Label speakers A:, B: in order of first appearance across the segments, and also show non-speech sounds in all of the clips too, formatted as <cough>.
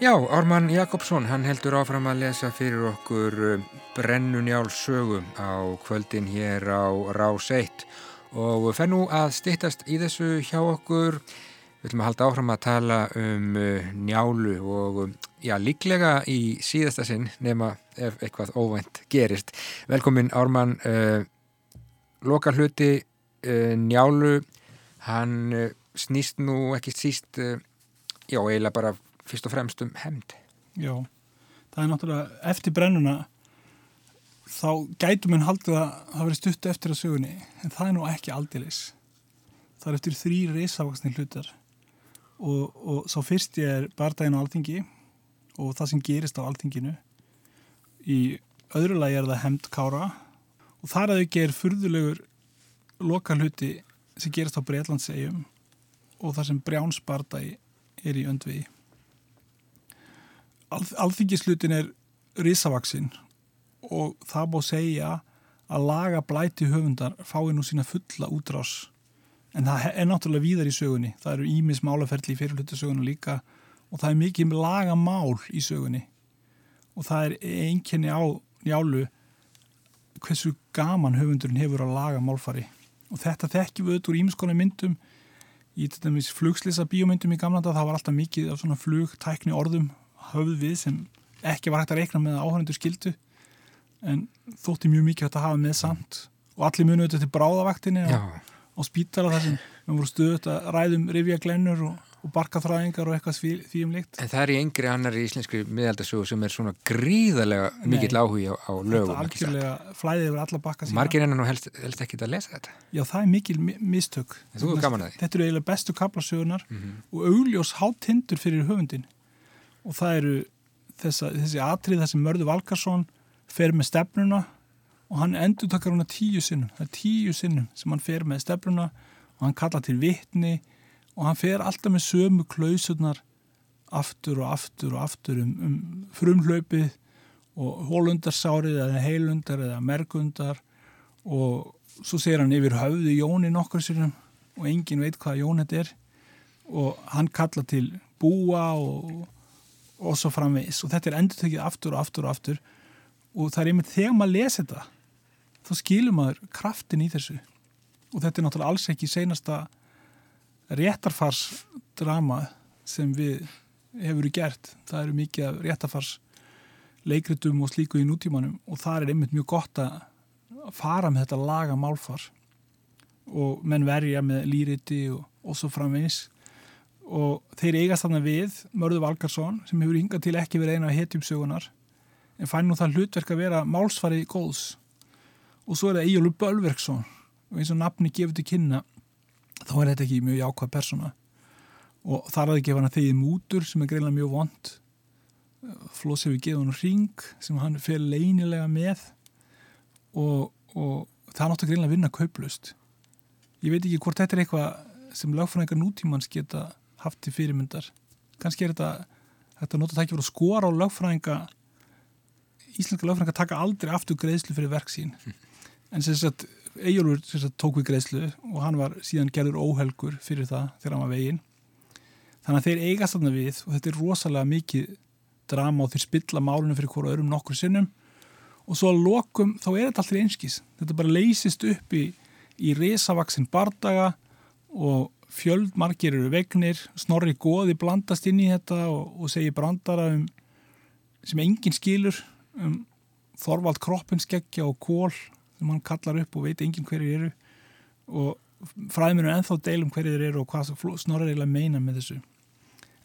A: Já, Ármann Jakobsson, hann heldur áfram að lesa fyrir okkur um, Brennunjál sögu á kvöldin hér á Rás 1 og fer nú að stittast í þessu hjá okkur. Við ætlum að halda áfram að tala um uh, njálu og um, já, líklega í síðasta sinn nema ef eitthvað óvænt gerist. Velkomin Ármann, uh, loka hluti uh, njálu, hann uh, snýst nú ekki síst, uh, já, eiginlega bara fyrst og fremst um hemd.
B: Já, það er náttúrulega eftir brennuna þá gætum en haldið að það veri stutt eftir að sögunni en það er nú ekki aldilis. Það er eftir þrý reysavaksni hlutar og, og svo fyrst ég er bardaginn á alþingi og það sem gerist á alþinginu. Í öðru lagi er það hemd kára og þar að þau gerir furðulegur loka hluti sem gerist á Breitlandsegjum og það sem brjánsbardagi er í öndviði. Al, alþingislutin er risavaksinn og það búið segja að laga blæti höfundar fái nú sína fulla útrás. En það er náttúrulega víðar í sögunni. Það eru ímis málaferli í fyrirlutu sögunni líka og það er mikið laga mál í sögunni. Og það er einkenni á njálu hversu gaman höfundurinn hefur að laga málfari og þetta þekkjum við auðvitað úr ímiskona myndum. Í flugslisa bíómyndum í gamlanda það var alltaf mikið af svona flugtækni orðum höfð við sem ekki var hægt að reikna með áhörnendur skildu en þótti mjög mikið hægt að hafa með samt og allir munu auðvitað til bráðavaktinni á, á spítala þar sem við vorum stöðut að ræðum rifja glennur og, og barkaþræðingar og eitthvað því, því um líkt.
A: En það er í yngri annar í íslensku miðaldasögu sem er svona gríðarlega mikill áhuga á, á lögum.
B: Þetta algjörlega flæðið yfir alla bakka
A: síðan. Margir enn og helst, helst ekki að lesa þetta.
B: Já, það er mikil mistök. Þetta eru eiginlega bestu kaplasögunar mm -hmm. og augljós hátindur fyrir höfundin og það eru þessa, þessi atrið þessi Mörður Valkarsson fer með stefnuna og hann endur takkar húnna tíu sinnum. Það er tíu sinnum sem hann fer með stefnuna og hann kalla til vittni og hann fer alltaf með sömu klausurnar aftur og aftur og aftur um, um frumhlaupið og hólundarsárið eða heilundar eða mergundar og svo segir hann yfir höfði Jóni nokkur sinnum og engin veit hvað Jón þetta er. Og hann kalla til búa og og svo framvegis. Og þetta er endur tekið aftur og aftur og aftur. Og það er einmitt þegar maður lesi þetta þá skilur maður kraftin í þessu. Og þetta er náttúrulega alls ekki seinasta réttarfarsdrama sem við hefur verið gert. Það eru mikið af réttarfars leikritum og slíku í nútímanum. Og það er einmitt mjög gott að fara með þetta laga málfar. Og menn verja með lýriti og, og svo framvegis og þeir eigast þarna við Mörður Valgarsson sem hefur hingað til ekki verið eina hetjumsögunar en fær nú það hlutverk að vera málsfari góðs. Og svo er það Egilur Bölverksson. Og eins og nafni gefur til kynna þá er þetta ekki mjög jákvæð persóna. Og þar aðeins gefa hann að þegið mútur sem er greinlega mjög vond. Floss hefur gefið hann ring sem hann fyrir leinilega með. Og, og það náttu greinlega að vinna kauplust ég veit ekki hvort þetta er eitthvað sem lagfræðingar nútímans geta haft til fyrirmyndar. Kannski er þetta þetta nota það ekki verið að skora á lagfræðinga íslenska lagfræðinga taka aldrei aftur greiðslu fyrir verk sín. En sem sagt Ejjólfur tók við greiðslu og hann var síðan gerður óhelgur fyrir það þegar hann var veginn. Þannig að þeir eigast þarna við og þetta er rosalega mikið drama og þeir spilla málunum fyrir hverju örum nokkur sinnum. Og svo að lokum þá er þetta alltaf einskís þetta bara leysist upp í, í resavaksin bardaga og fjöldmargir eru vegnir snorri góði blandast inn í þetta og, og segir brandara um, sem enginn skilur um Þorvald kroppinskekja og kól sem hann kallar upp og veit enginn hverju eru. Og fræðminu ennþá deilum hverju eru og hvað snorri eiginlega meina með þessu.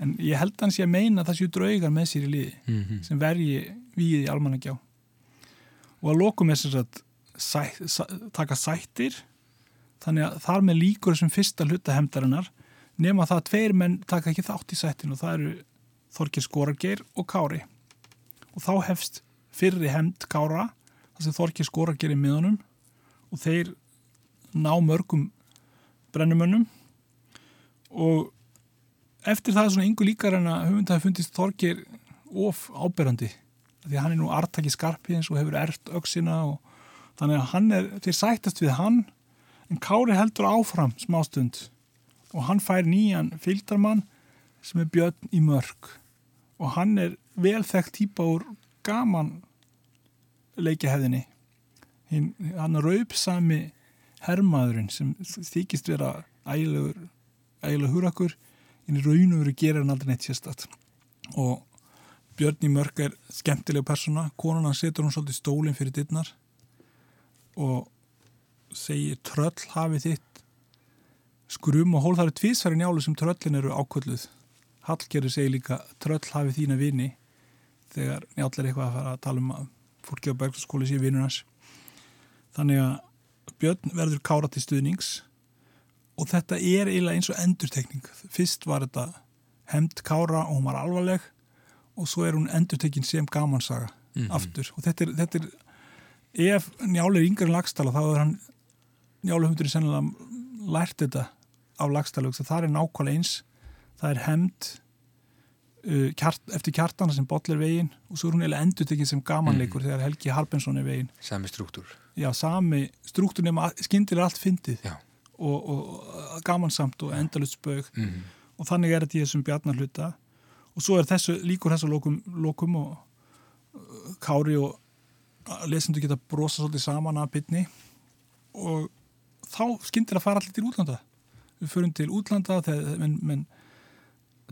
B: En ég held að hann sé að meina að það séu draugar með sér í liði mm -hmm. sem vergi við í almannagjá. Og að lokum er þess að sæ, sæ, taka sættir þannig að þar með líkur þessum fyrsta hlutahemdarinnar nema það að tveir menn taka ekki þátt í sættin og það eru Þorkir Skorargeir og Kári. Og þá hefst fyrri hemd Kára þar sem Þorkir Skorargeir er miðunum og þeir ná mörgum brennumönnum. Og eftir það er svona yngur líkar en að hafi fundist Þorkir of áberandi því að hann er nú artaki skarpins og hefur ert auksina og þannig að hann er, þeir sættast við hann en Kári heldur áfram smástund og hann fær nýjan fylgdarmann sem er Björn í mörg og hann er velþekkt típa úr gaman leikihefðinni hann raupsami hermaðurinn sem þykist vera ægilegur ægilegur húrakur en í raun og veru gerir hann aldrei neitt sérstatt og Björn í mörg er skemmtilega persóna. Konan hann setur hún svolítið stólinn fyrir dittnar og segir tröll hafið þitt skrum og hól. Það eru tvísfæri njálu sem tröllin eru ákvölduð Hallgerður segir líka tröll hafið þína vini. Þegar njáll er eitthvað að fara að tala um að fólki á bergskóli sé vinunars þannig að Björn verður kára til stuðnings. Og þetta er eiginlega eins og endurtekning. Fyrst var þetta hemd kára og hún var alvarleg og svo er hún endurtekinn sem gamansaga mm -hmm. aftur. Og þetta er, þetta er ef Njáli er yngre en lagstala þá er hann Njáli hundur er sennilega lært þetta á lagstala það er nákvæmlega eins. Það er hemd uh, kjart, eftir kjartana sem botler veginn og svo er hún eiginlega endurtekinn sem gamanleikur mm. þegar Helgi Harbensson er veginn.
A: Sami struktúr.
B: Já, sami struktúr nema skindir allt fyndið og, og gamansamt og endalust spög mm og þannig er þetta í þessum bjarnarhluta og svo er þessu líkur þessu lokum, lokum og uh, kári og lesendu geta brosa svolítið saman að bytni og þá skyndir að fara allir til útlanda. Við förum til útlanda þegar menn, menn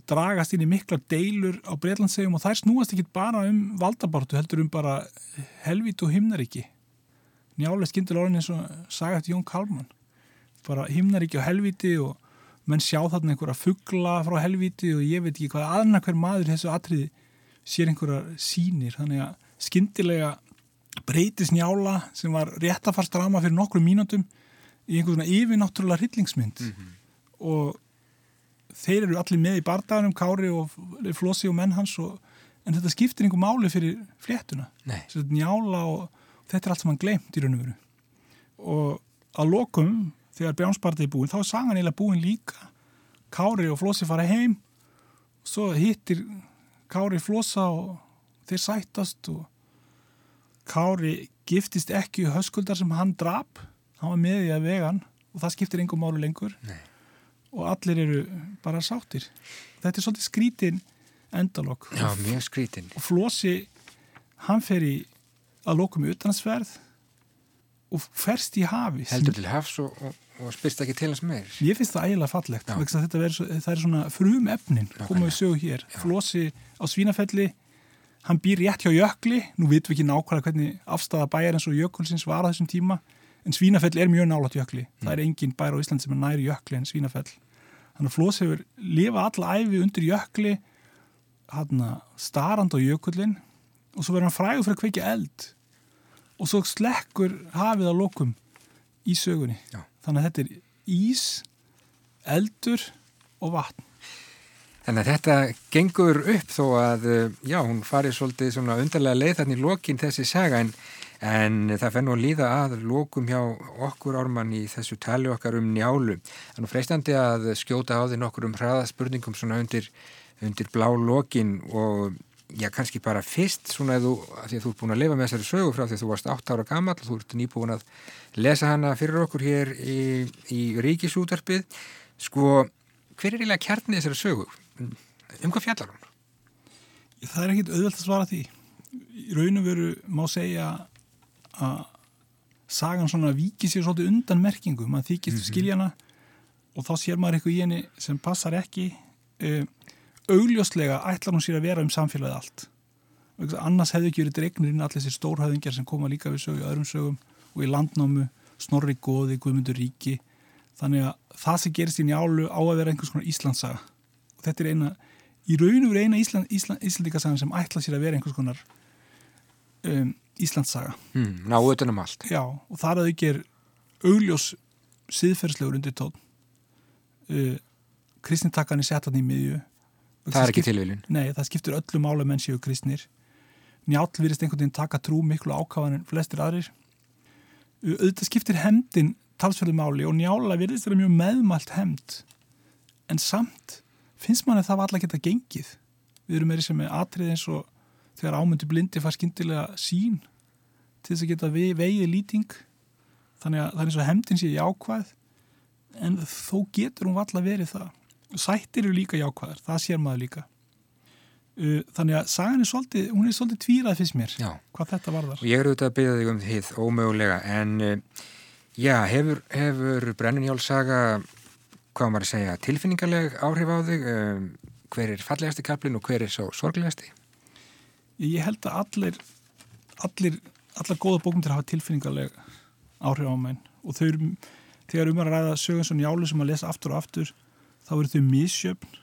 B: dragast inn í mikla deilur á Breitlandsegjum og þær snúast ekki bara um valdabartu heldur um bara helvít og himnaríki. Njálega skyndir orðin eins og sagast Jón Kalman. Bara himnaríki og helvíti og menn sjá þarna einhverja fuggla frá helviti og ég veit ekki hvað aðna hver maður þessu atriði sér einhverja sínir þannig að skindilega breytis njála sem var rétt að fara strama fyrir nokkru mínútum í einhvern svona yfirnáttúrulega hryllingsmynd. Mm -hmm. og þeir eru allir með í bardagunum Kári og Flossi og menn hans og, en þetta skiptir einhver máli fyrir fléttuna. Njála og þetta er allt sem hann glemt í raun og veru. Og að lokum þegar Bjánsbarði er búin, þá er sagan eiginlega búin líka. Kári og Flossi fara heim og svo hittir Kári Flossa og þeir sættast og Kári giftist ekki höskuldar sem hann drap hann var með í að vegan og það skiptir engum málu lengur.
A: Nei.
B: og allir eru bara sáttir. Þetta er svolítið skrítin endalokk og Flossi, hann fer í að lokum utanansverð og ferst í hafi
A: heldur til hafs og, og, og spyrst ekki til hans meir.
B: Ég finnst það ægilega fallegt svo, það er svona frum efnin komum við sögu hér, Já. Flossi á Svínafelli hann býr rétt hjá Jökli. Nú vitum við ekki nákvæmlega hvernig afstæða bæjar eins og Jökulsins var á þessum tíma en Svínafell er mjög nálat Jökli. Mm. það er engin bæjar á Ísland sem er næri Jökli en Svínafell. Þannig að Flós hefur lifa alla æfi undir Jökli hann starand á Jökullin og svo verður hann frægur fyrir að kveikja eld. Og svo slekkur hafið á lokum í sögunni.
A: Já.
B: þannig að þetta er ís eldur og vatn.
A: Þannig að þetta gengur upp þó að, já, hún farið svolítið svona undarlega leið þannig lokin þessi saga. En, en það fennu að líða að lokum hjá okkur ármann í þessu tali okkar um njálu. Þannig freistandi að skjóta á því nokkur um hraðaspurningum svona undir, undir blá lokin og já, kannski bara fyrst svona að þú, að því að þú ert búin að lifa með þessari sögu frá því að þú varst 8 ára gammal og þú ert nýbúin að lesa hana fyrir okkur hér í, í ríkisútarpið. Sko, hver er eiginlega kjarnið þessari sögu? um hvað fjallar hún?
B: Það er ekkit auðvelt að svara því í raun og veru má segja að sagan svona viki sér svolítið undan merkingu maður þykist mm -hmm. skiljana og þá sér maður eitthvað í henni sem passar ekki uh, augljóslega ætlar hún sér að vera um samfélagið allt. Annars hefðu ekki verið dregnir inn allir þessi stórhæðingar sem koma líka við sögu, öðrum sögum og í landnámu, Snorri Góði, Guðmundur Ríki. Þannig að það sem gerist í njálu á að vera einhvers konar Íslandsaga þetta er eina, í raun og veru eina Ísland, Ísland, Íslandikasagan sem ætla sér að vera einhvers konar um, Íslandsaga
A: mm, Ná utanum allt.
B: Já, og þar að þau ger augljós síðferðslegur undir tón uh, kristnintakkan er setan í miðju.
A: Það er ekki tilvílin
B: Nei, það skiptur öllu mála menn séu kristnir. Njál virðist einhvern veginn taka trú miklu ákáðan en flestir aðrir. Auðvitað skiptir hemdin talsverðu máli og njála virðist það mjög meðmalt hemd en samt finnst manni það var alltaf geta gengið. Við erum meiri sem er atrið eins og þegar ámyndu blindi fær skindilega sín til þess að geta vegið lýting þannig að það er eins og hemdin sé jákvæð en þó getur hún alltaf verið það sættir eru líka jákvæðar, það sér maður líka þannig að sagan er svolítið, hún er svolítið tvírað fyrst mér,
A: Já.
B: hvað þetta varðar
A: Og ég er auðvitað að byggja þig um þið ómögulega en já, hefur, hefur Brennunjálsaga, hvað maður að segja, tilfinningarleg áhrif á þig? Hver er fallegasti kaplinn og hver er svo sorglegasti?
B: Ég held að allir allir, allar góða bókmyndir hafa tilfinningarleg áhrif á menn. Og þau eru, þegar um að ræða sögum svo njálu sem að lesa aftur og aftur þá eru þau misjöfn.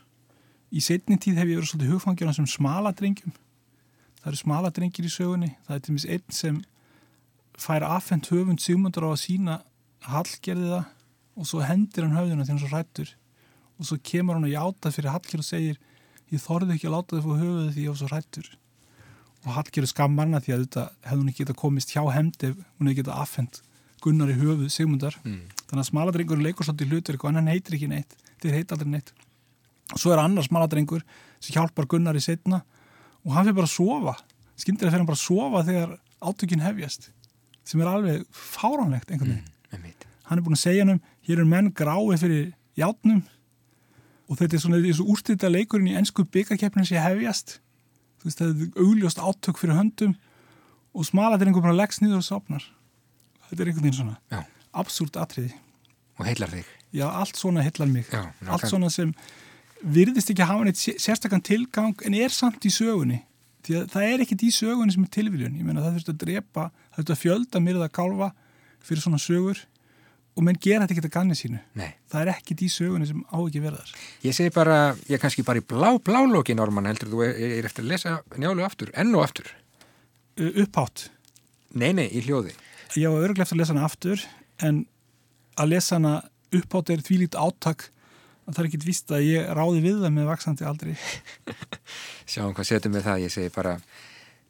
B: Í setni tíð hef ég verið svolítið hugfangjörna sem smaladrengjum það eru smaladrengjir í sögunni. Það er til mis einn sem fær afhengt höfund sigmundur á að sína hallgerði það og svo hendir hann höfðuna þegar hann svo hrættur og svo kemur hann að játa fyrir hallgerð og segir ég þorði ekki að láta þið fór höfuði því ég var svo hrættur og Hallgerður skammarna því að þetta hefði hún ekki geta komist hjá hemdi ef hún hefði geta affend Gunnar í höfuð Sigmundar.
A: Mm.
B: þannig að smaladrengur leikur svolítið hlutverk en hann heitir ekki neitt, þeir heit aldrei neitt. Og svo er annar smaladrengur sem hjálpar Gunnar í setna og hann fyrir bara að sofa. Skyndilega fyrir hann bara að sofa þegar átökin hefjast sem er alveg fáránlegt einhvern veginn.
A: Mm,
B: hann er búin að segja hann hér er menn grái fyrir játnum og þetta er svona þessu úrstýrta leikurinn í ennsku byggakeppnin sem hefjast þú veist það er augljóst átök fyrir höndum og smalatir einhver bara leggst niður og sopnar þetta er einhvern veginn svona
A: Já.
B: absúrt atriði.
A: Og heillar þig?
B: já allt svona hillar mig.
A: Já,
B: allt svona sem virðist ekki hafa neitt sé- sérstakann tilgang en er samt í sögunni. Því að það er ekkit í sögunni sem er tilviljun. Ég meina það þurft að drepa, það þurft að fjölda myrða kálfa fyrir svona sögur og menn gera þetta ekki að ganni sínu
A: Nei.
B: það er ekkit í sögunni sem á ekki verðar
A: Ég segi bara, ég er kannski bara í blá, blá lóki Norman heldur þú er, er eftir að lesa njálu aftur, enn og aftur.
B: upphátt,
A: Nei, nei, í hljóði.
B: ég var örglega eftir að lesa hana aftur en að lesa hana upphátt er því lít áttak að það er ekkit víst að ég ráði við það með vaksandi aldrei <laughs>
A: Sjáum hvað setjum við það, ég segi bara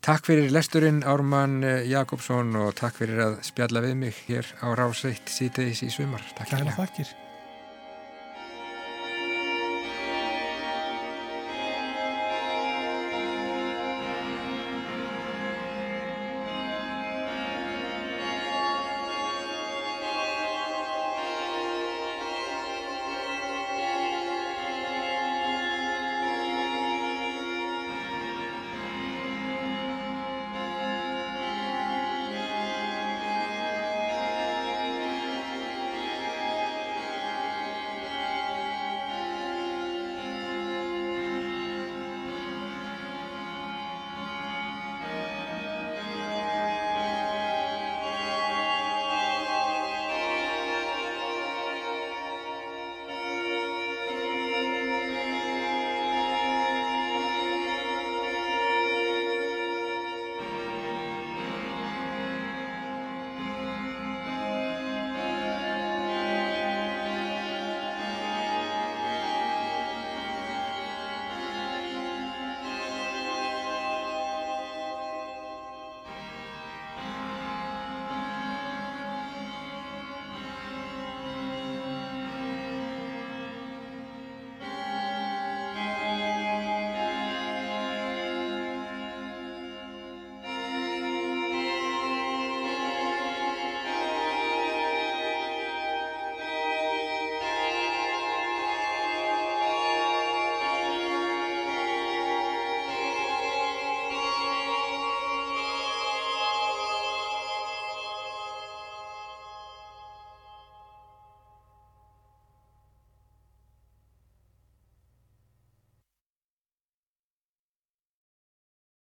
A: takk fyrir lesturinn Ármann eh, Jakobsson og takk fyrir að spjalla við mig hér á Ráseitt síðdeis í sumar. Takk
B: þakkir